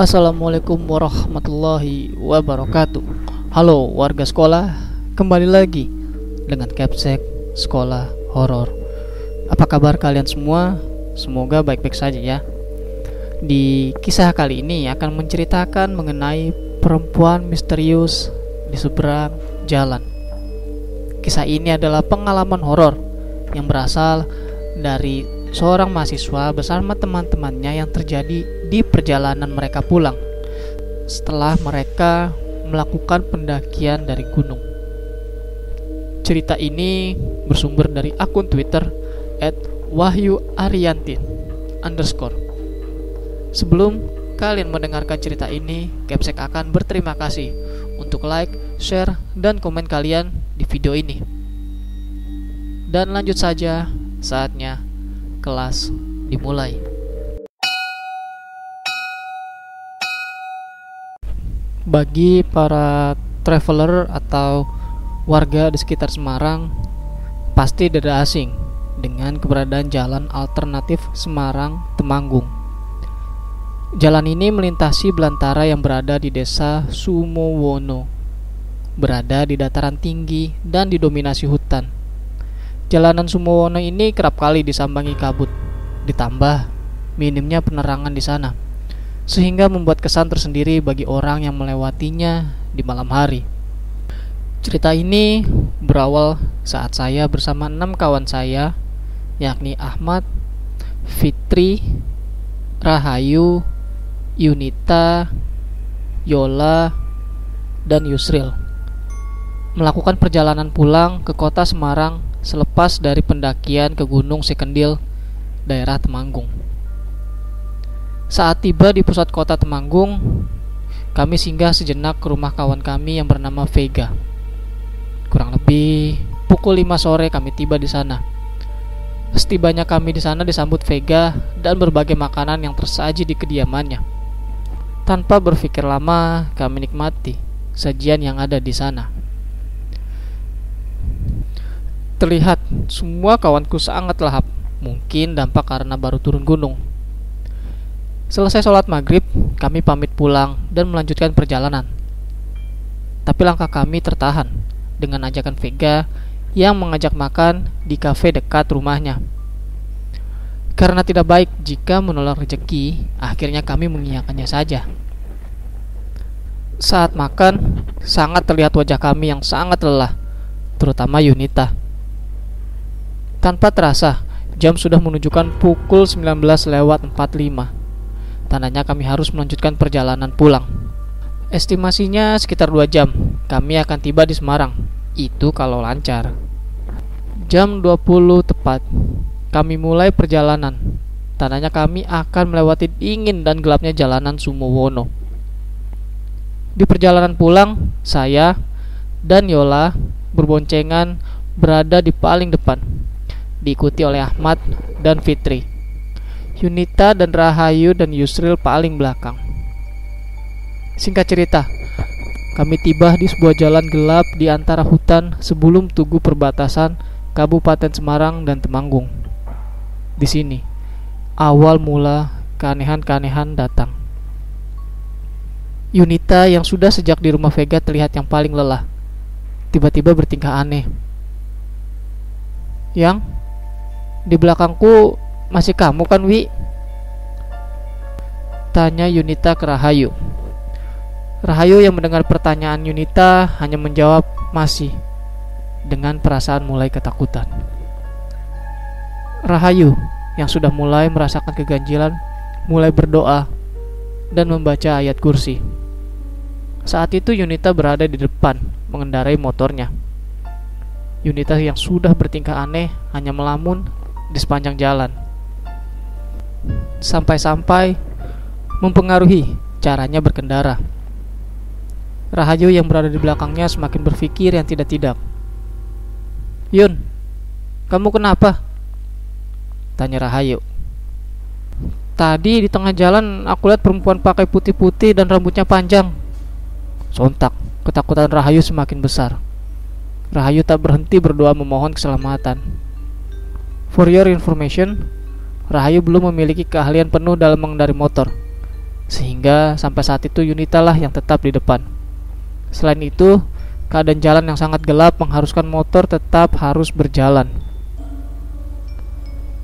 Assalamualaikum warahmatullahi wabarakatuh. Halo warga sekolah Kembali lagi dengan Capsek Sekolah Horor. Apa kabar kalian semua? Semoga baik-baik saja ya. Di kisah kali ini akan menceritakan mengenai perempuan misterius di seberang jalan. Kisah ini adalah pengalaman horor yang berasal dari seorang mahasiswa bersama teman-temannya yang terjadi di perjalanan mereka pulang setelah mereka melakukan pendakian dari gunung. Cerita ini bersumber dari akun Twitter @wahyu_ariantin underscore. Sebelum kalian mendengarkan cerita ini, Capsek akan berterima kasih untuk like, share, dan komen kalian di video ini. Dan lanjut saja, saatnya kelas dimulai. bagi para traveler atau warga di sekitar Semarang pasti tidak asing dengan keberadaan jalan alternatif Semarang Temanggung. Jalan ini melintasi belantara yang berada di desa Sumowono, berada di dataran tinggi dan didominasi hutan. Jalanan Sumowono ini kerap kali disambangi kabut, ditambah minimnya penerangan di sana sehingga membuat kesan tersendiri bagi orang yang melewatinya di malam hari. Cerita ini berawal saat saya bersama enam kawan saya, yakni Ahmad, Fitri, Rahayu, Yunita, Yola, dan Yusril melakukan perjalanan pulang ke kota Semarang selepas dari pendakian ke Gunung Sekendil, daerah Temanggung. Saat tiba di pusat kota Temanggung, kami singgah sejenak ke rumah kawan kami yang bernama Vega. Kurang lebih pukul 5 sore kami tiba di sana. Setibanya kami di sana disambut Vega dan berbagai makanan yang tersaji di kediamannya. Tanpa berpikir lama, kami nikmati sajian yang ada di sana. Terlihat semua kawanku sangat lahap, mungkin dampak karena baru turun gunung. Selesai sholat maghrib, kami pamit pulang dan melanjutkan perjalanan. Tapi langkah kami tertahan dengan ajakan Vega yang mengajak makan di kafe dekat rumahnya. Karena tidak baik jika menolak rezeki, akhirnya kami mengiyakannya saja. Saat makan, sangat terlihat wajah kami yang sangat lelah, terutama Yunita. Tanpa terasa, jam sudah menunjukkan pukul 19 lewat 45 Tandanya kami harus melanjutkan perjalanan pulang. Estimasinya sekitar 2 jam. Kami akan tiba di Semarang. Itu kalau lancar. Jam 20 tepat. Kami mulai perjalanan. Tandanya kami akan melewati dingin dan gelapnya jalanan Sumowono. Di perjalanan pulang, saya dan Yola berboncengan berada di paling depan, diikuti oleh Ahmad dan Fitri. Yunita dan Rahayu dan Yusril paling belakang. Singkat cerita, kami tiba di sebuah jalan gelap di antara hutan sebelum tugu perbatasan Kabupaten Semarang dan Temanggung. Di sini, awal mula keanehan-keanehan datang. Yunita yang sudah sejak di rumah Vega terlihat yang paling lelah. Tiba-tiba bertingkah aneh. Yang di belakangku masih kamu kan Wi? Tanya Yunita ke Rahayu. Rahayu yang mendengar pertanyaan Yunita hanya menjawab masih Dengan perasaan mulai ketakutan. Rahayu yang sudah mulai merasakan keganjilan Mulai berdoa dan membaca ayat kursi. Saat itu Yunita berada di depan mengendarai motornya. Yunita yang sudah bertingkah aneh hanya melamun di sepanjang jalan sampai-sampai mempengaruhi caranya berkendara. Rahayu yang berada di belakangnya semakin berpikir yang tidak-tidak. Yun, kamu kenapa? Tanya Rahayu. Tadi di tengah jalan aku lihat perempuan pakai putih-putih dan rambutnya panjang. Sontak, ketakutan Rahayu semakin besar. Rahayu tak berhenti berdoa memohon keselamatan. For your information, Rahayu belum memiliki keahlian penuh dalam mengendari motor. Sehingga sampai saat itu Yunita lah yang tetap di depan. Selain itu, keadaan jalan yang sangat gelap mengharuskan motor tetap harus berjalan.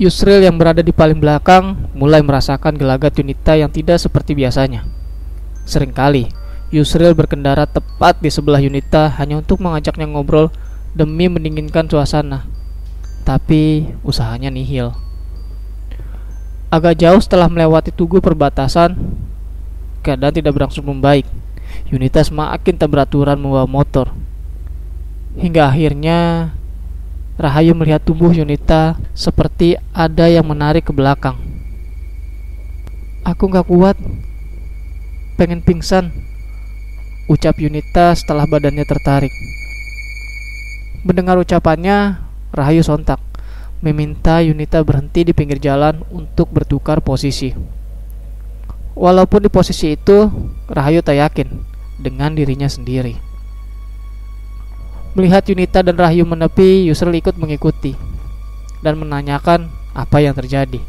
Yusril yang berada di paling belakang mulai merasakan gelagat Yunita yang tidak seperti biasanya. Seringkali, Yusril berkendara tepat di sebelah Yunita hanya untuk mengajaknya ngobrol demi mendinginkan suasana. Tapi usahanya nihil. Agak jauh setelah melewati tugu perbatasan, keadaan tidak berangsur membaik. Yunita semakin beraturan membawa motor. Hingga akhirnya Rahayu melihat tubuh Yunita seperti ada yang menarik ke belakang. Aku gak kuat, pengen pingsan, ucap Yunita setelah badannya tertarik. Mendengar ucapannya, Rahayu sontak, meminta Yunita berhenti di pinggir jalan untuk bertukar posisi. Walaupun di posisi itu, Rahayu tak yakin dengan dirinya sendiri. Melihat Yunita dan Rahayu menepi, Yusril ikut mengikuti dan menanyakan apa yang terjadi.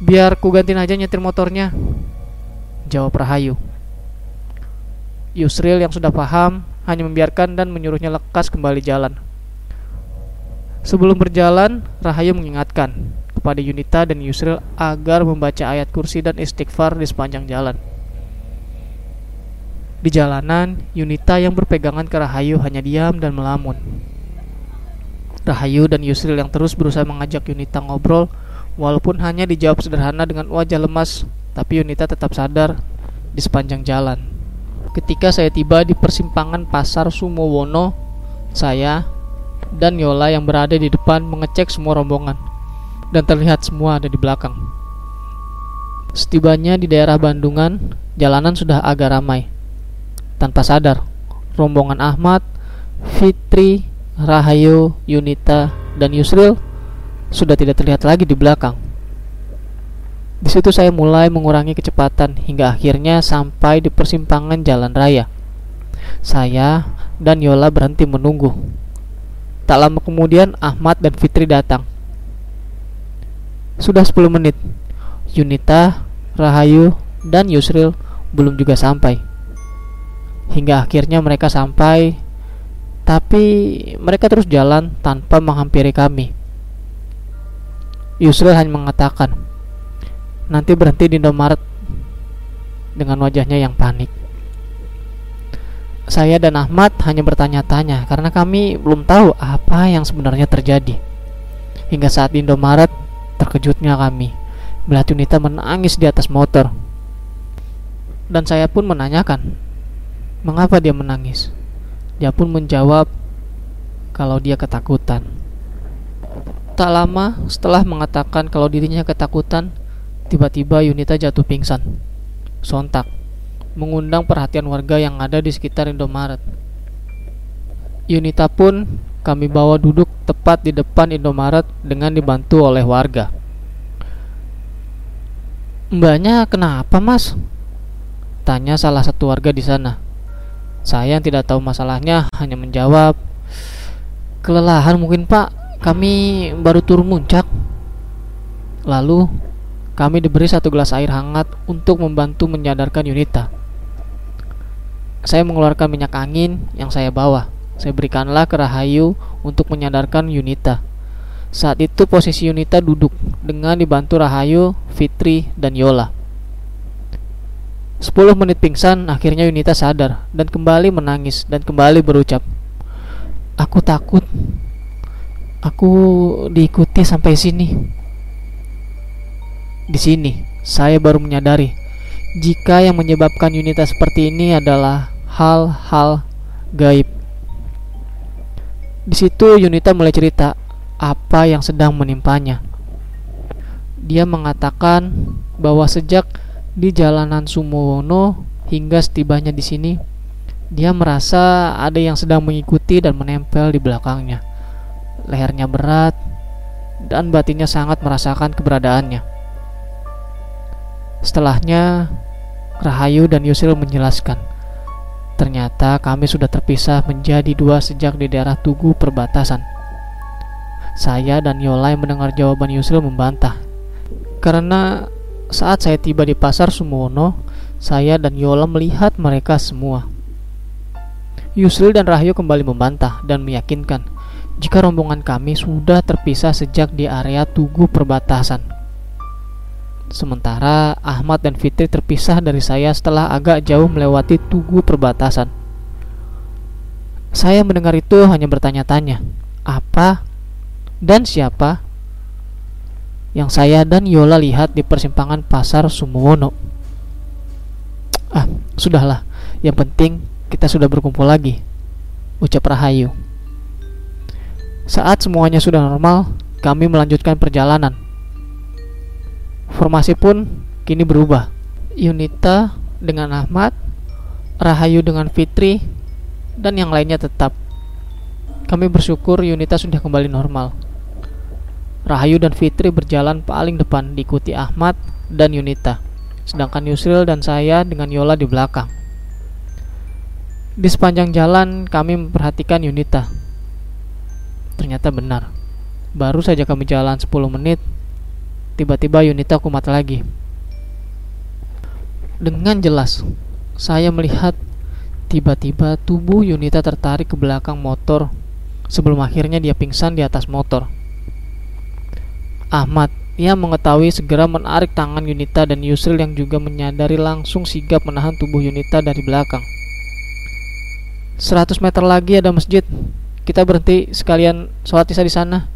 Biar ku gantiin aja nyetir motornya, jawab Rahayu. Yusril yang sudah paham hanya membiarkan dan menyuruhnya lekas kembali jalan. Sebelum berjalan, Rahayu mengingatkan kepada Yunita dan Yusril agar membaca ayat kursi dan istighfar di sepanjang jalan. Di jalanan, Yunita yang berpegangan ke Rahayu hanya diam dan melamun. Rahayu dan Yusril yang terus berusaha mengajak Yunita ngobrol, walaupun hanya dijawab sederhana dengan wajah lemas, tapi Yunita tetap sadar di sepanjang jalan. Ketika saya tiba di persimpangan Pasar Sumowono, saya dan Yola yang berada di depan mengecek semua rombongan, dan terlihat semua ada di belakang. Setibanya di daerah Bandungan, jalanan sudah agak ramai tanpa sadar, rombongan Ahmad, Fitri, Rahayu, Yunita, dan Yusril sudah tidak terlihat lagi di belakang. Di situ saya mulai mengurangi kecepatan hingga akhirnya sampai di persimpangan jalan raya. Saya dan Yola berhenti menunggu. Tak lama kemudian Ahmad dan Fitri datang. Sudah 10 menit. Yunita, Rahayu, dan Yusril belum juga sampai hingga akhirnya mereka sampai tapi mereka terus jalan tanpa menghampiri kami Yusril hanya mengatakan nanti berhenti di Indomaret dengan wajahnya yang panik saya dan Ahmad hanya bertanya-tanya karena kami belum tahu apa yang sebenarnya terjadi hingga saat Indomaret terkejutnya kami melihat Yunita menangis di atas motor dan saya pun menanyakan Mengapa dia menangis? Dia pun menjawab kalau dia ketakutan. Tak lama setelah mengatakan kalau dirinya ketakutan, tiba-tiba Yunita jatuh pingsan. Sontak, mengundang perhatian warga yang ada di sekitar Indomaret. Yunita pun kami bawa duduk tepat di depan Indomaret dengan dibantu oleh warga. Mbaknya kenapa mas? Tanya salah satu warga di sana. Saya yang tidak tahu masalahnya hanya menjawab, "Kelelahan mungkin, Pak. Kami baru turun muncak." Lalu, kami diberi satu gelas air hangat untuk membantu menyadarkan Yunita. Saya mengeluarkan minyak angin yang saya bawa. Saya berikanlah ke Rahayu untuk menyadarkan Yunita. Saat itu posisi Yunita duduk dengan dibantu Rahayu, Fitri, dan Yola. 10 menit pingsan, akhirnya Yunita sadar dan kembali menangis dan kembali berucap, "Aku takut. Aku diikuti sampai sini." Di sini, saya baru menyadari jika yang menyebabkan Yunita seperti ini adalah hal-hal gaib. Di situ Yunita mulai cerita apa yang sedang menimpanya. Dia mengatakan bahwa sejak di jalanan Sumowono hingga setibanya di sini dia merasa ada yang sedang mengikuti dan menempel di belakangnya. Lehernya berat dan batinnya sangat merasakan keberadaannya. Setelahnya, Rahayu dan Yusril menjelaskan, ternyata kami sudah terpisah menjadi dua sejak di daerah Tugu perbatasan. Saya dan Yolai mendengar jawaban Yusril membantah, karena Saat saya tiba di pasar Sumono, saya dan Yola melihat mereka semua. Yusril dan Rahyu kembali membantah dan meyakinkan jika rombongan kami sudah terpisah sejak di area tugu perbatasan. Sementara Ahmad dan Fitri terpisah dari saya setelah agak jauh melewati tugu perbatasan. Saya mendengar itu hanya bertanya-tanya, apa dan siapa yang saya dan Yola lihat di persimpangan pasar Sumuwono. Ah, sudahlah. Yang penting kita sudah berkumpul lagi. Ucap Rahayu. Saat semuanya sudah normal, kami melanjutkan perjalanan. Formasi pun kini berubah. Yunita dengan Ahmad, Rahayu dengan Fitri, dan yang lainnya tetap. Kami bersyukur Yunita sudah kembali normal. Rahayu dan Fitri berjalan paling depan diikuti Ahmad dan Yunita, sedangkan Yusril dan saya dengan Yola di belakang. Di sepanjang jalan kami memperhatikan Yunita. Ternyata benar. Baru saja kami jalan 10 menit, tiba-tiba Yunita kumat lagi. Dengan jelas, saya melihat tiba-tiba tubuh Yunita tertarik ke belakang motor sebelum akhirnya dia pingsan di atas motor. Ahmad. Ia mengetahui segera menarik tangan Yunita dan Yusril yang juga menyadari langsung sigap menahan tubuh Yunita dari belakang. 100 meter lagi ada masjid. Kita berhenti sekalian sholat isya di sana.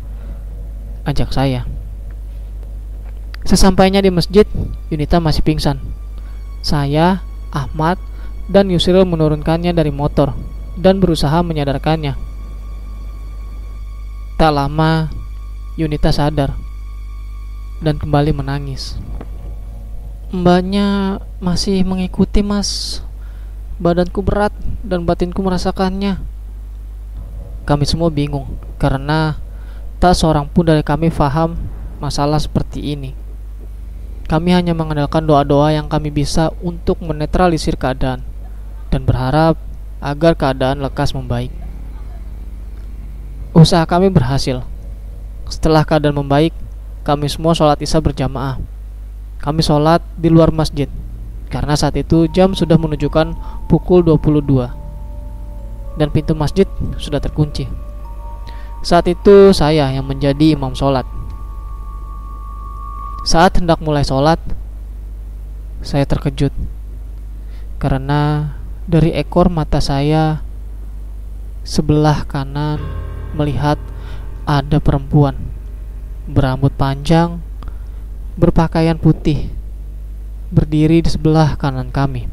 Ajak saya. Sesampainya di masjid, Yunita masih pingsan. Saya, Ahmad, dan Yusril menurunkannya dari motor dan berusaha menyadarkannya. Tak lama, Yunita sadar dan kembali menangis. Mbaknya masih mengikuti, Mas. Badanku berat dan batinku merasakannya. Kami semua bingung karena tak seorang pun dari kami faham masalah seperti ini. Kami hanya mengandalkan doa-doa yang kami bisa untuk menetralisir keadaan dan berharap agar keadaan lekas membaik. Usaha kami berhasil. Setelah keadaan membaik, kami semua sholat isya berjamaah. Kami sholat di luar masjid karena saat itu jam sudah menunjukkan pukul 22 dan pintu masjid sudah terkunci. Saat itu saya yang menjadi imam sholat. Saat hendak mulai sholat, saya terkejut karena dari ekor mata saya sebelah kanan melihat ada perempuan berambut panjang, berpakaian putih, berdiri di sebelah kanan kami.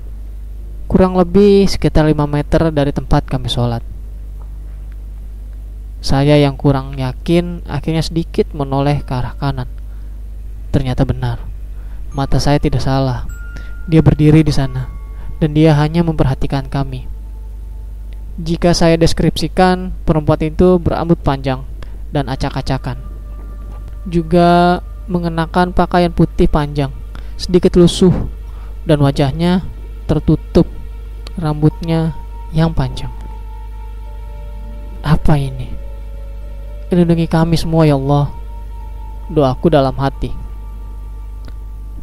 Kurang lebih sekitar 5 meter dari tempat kami sholat. Saya yang kurang yakin akhirnya sedikit menoleh ke arah kanan. Ternyata benar. Mata saya tidak salah. Dia berdiri di sana dan dia hanya memperhatikan kami. Jika saya deskripsikan, perempuan itu berambut panjang dan acak-acakan juga mengenakan pakaian putih panjang, sedikit lusuh, dan wajahnya tertutup rambutnya yang panjang. Apa ini? Lindungi kami semua ya Allah. Doaku dalam hati.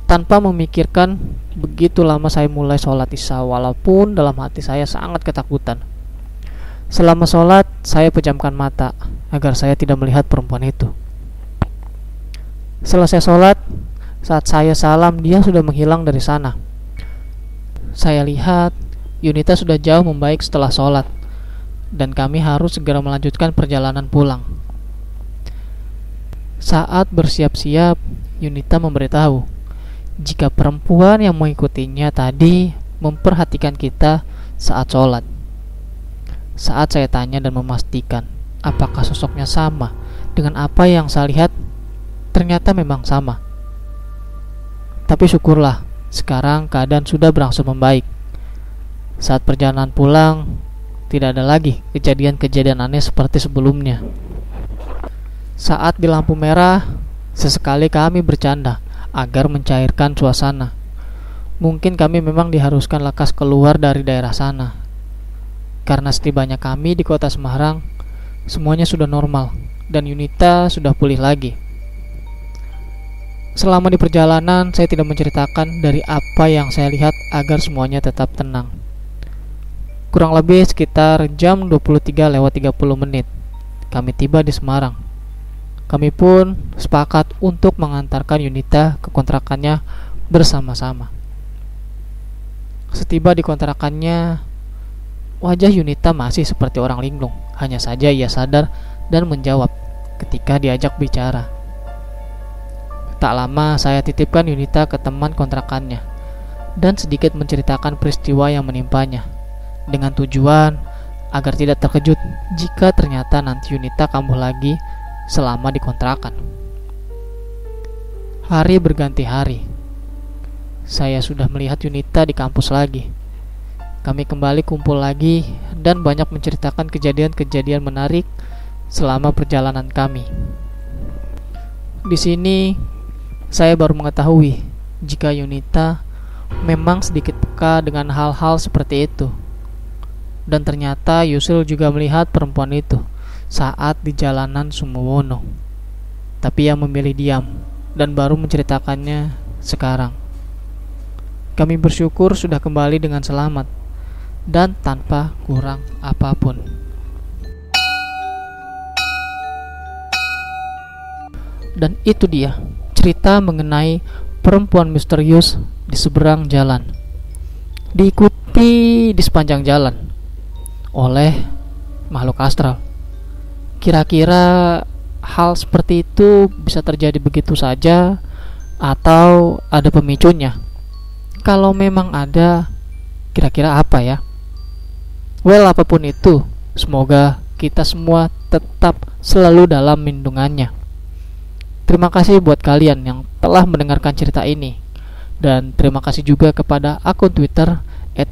Tanpa memikirkan, begitu lama saya mulai sholat isya walaupun dalam hati saya sangat ketakutan. Selama sholat, saya pejamkan mata agar saya tidak melihat perempuan itu. Selesai sholat, saat saya salam, dia sudah menghilang dari sana. Saya lihat Yunita sudah jauh membaik setelah sholat, dan kami harus segera melanjutkan perjalanan pulang. Saat bersiap-siap, Yunita memberitahu jika perempuan yang mengikutinya tadi memperhatikan kita saat sholat. Saat saya tanya dan memastikan apakah sosoknya sama dengan apa yang saya lihat ternyata memang sama. Tapi syukurlah, sekarang keadaan sudah berangsur membaik. Saat perjalanan pulang, tidak ada lagi kejadian-kejadian aneh seperti sebelumnya. Saat di lampu merah, sesekali kami bercanda agar mencairkan suasana. Mungkin kami memang diharuskan lekas keluar dari daerah sana. Karena setibanya kami di kota Semarang, semuanya sudah normal dan Yunita sudah pulih lagi. Selama di perjalanan, saya tidak menceritakan dari apa yang saya lihat agar semuanya tetap tenang. Kurang lebih sekitar jam 23 lewat 30 menit, kami tiba di Semarang. Kami pun sepakat untuk mengantarkan Yunita ke kontrakannya bersama-sama. Setiba di kontrakannya, wajah Yunita masih seperti orang linglung. Hanya saja ia sadar dan menjawab ketika diajak bicara. Tak lama saya titipkan Yunita ke teman kontrakannya dan sedikit menceritakan peristiwa yang menimpanya dengan tujuan agar tidak terkejut jika ternyata nanti Yunita kambuh lagi selama di kontrakan. Hari berganti hari. Saya sudah melihat Yunita di kampus lagi. Kami kembali kumpul lagi dan banyak menceritakan kejadian-kejadian menarik selama perjalanan kami. Di sini saya baru mengetahui jika Yunita memang sedikit peka dengan hal-hal seperti itu. Dan ternyata Yusil juga melihat perempuan itu saat di jalanan Sumuwono. Tapi ia memilih diam dan baru menceritakannya sekarang. Kami bersyukur sudah kembali dengan selamat dan tanpa kurang apa pun. Dan itu dia cerita mengenai perempuan misterius di seberang jalan. Diikuti di sepanjang jalan oleh makhluk astral. Kira-kira hal seperti itu bisa terjadi begitu saja atau ada pemicunya? Kalau memang ada, kira-kira apa ya? Well, apa pun itu, semoga kita semua tetap selalu dalam lindungannya. Terima kasih buat kalian yang telah mendengarkan cerita ini. Dan terima kasih juga kepada akun Twitter at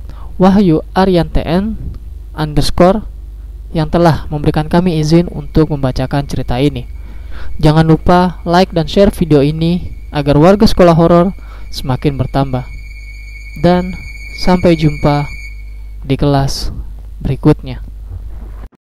underscore yang telah memberikan kami izin untuk membacakan cerita ini. Jangan lupa like dan share video ini agar warga sekolah horor semakin bertambah. Dan sampai jumpa di kelas berikutnya.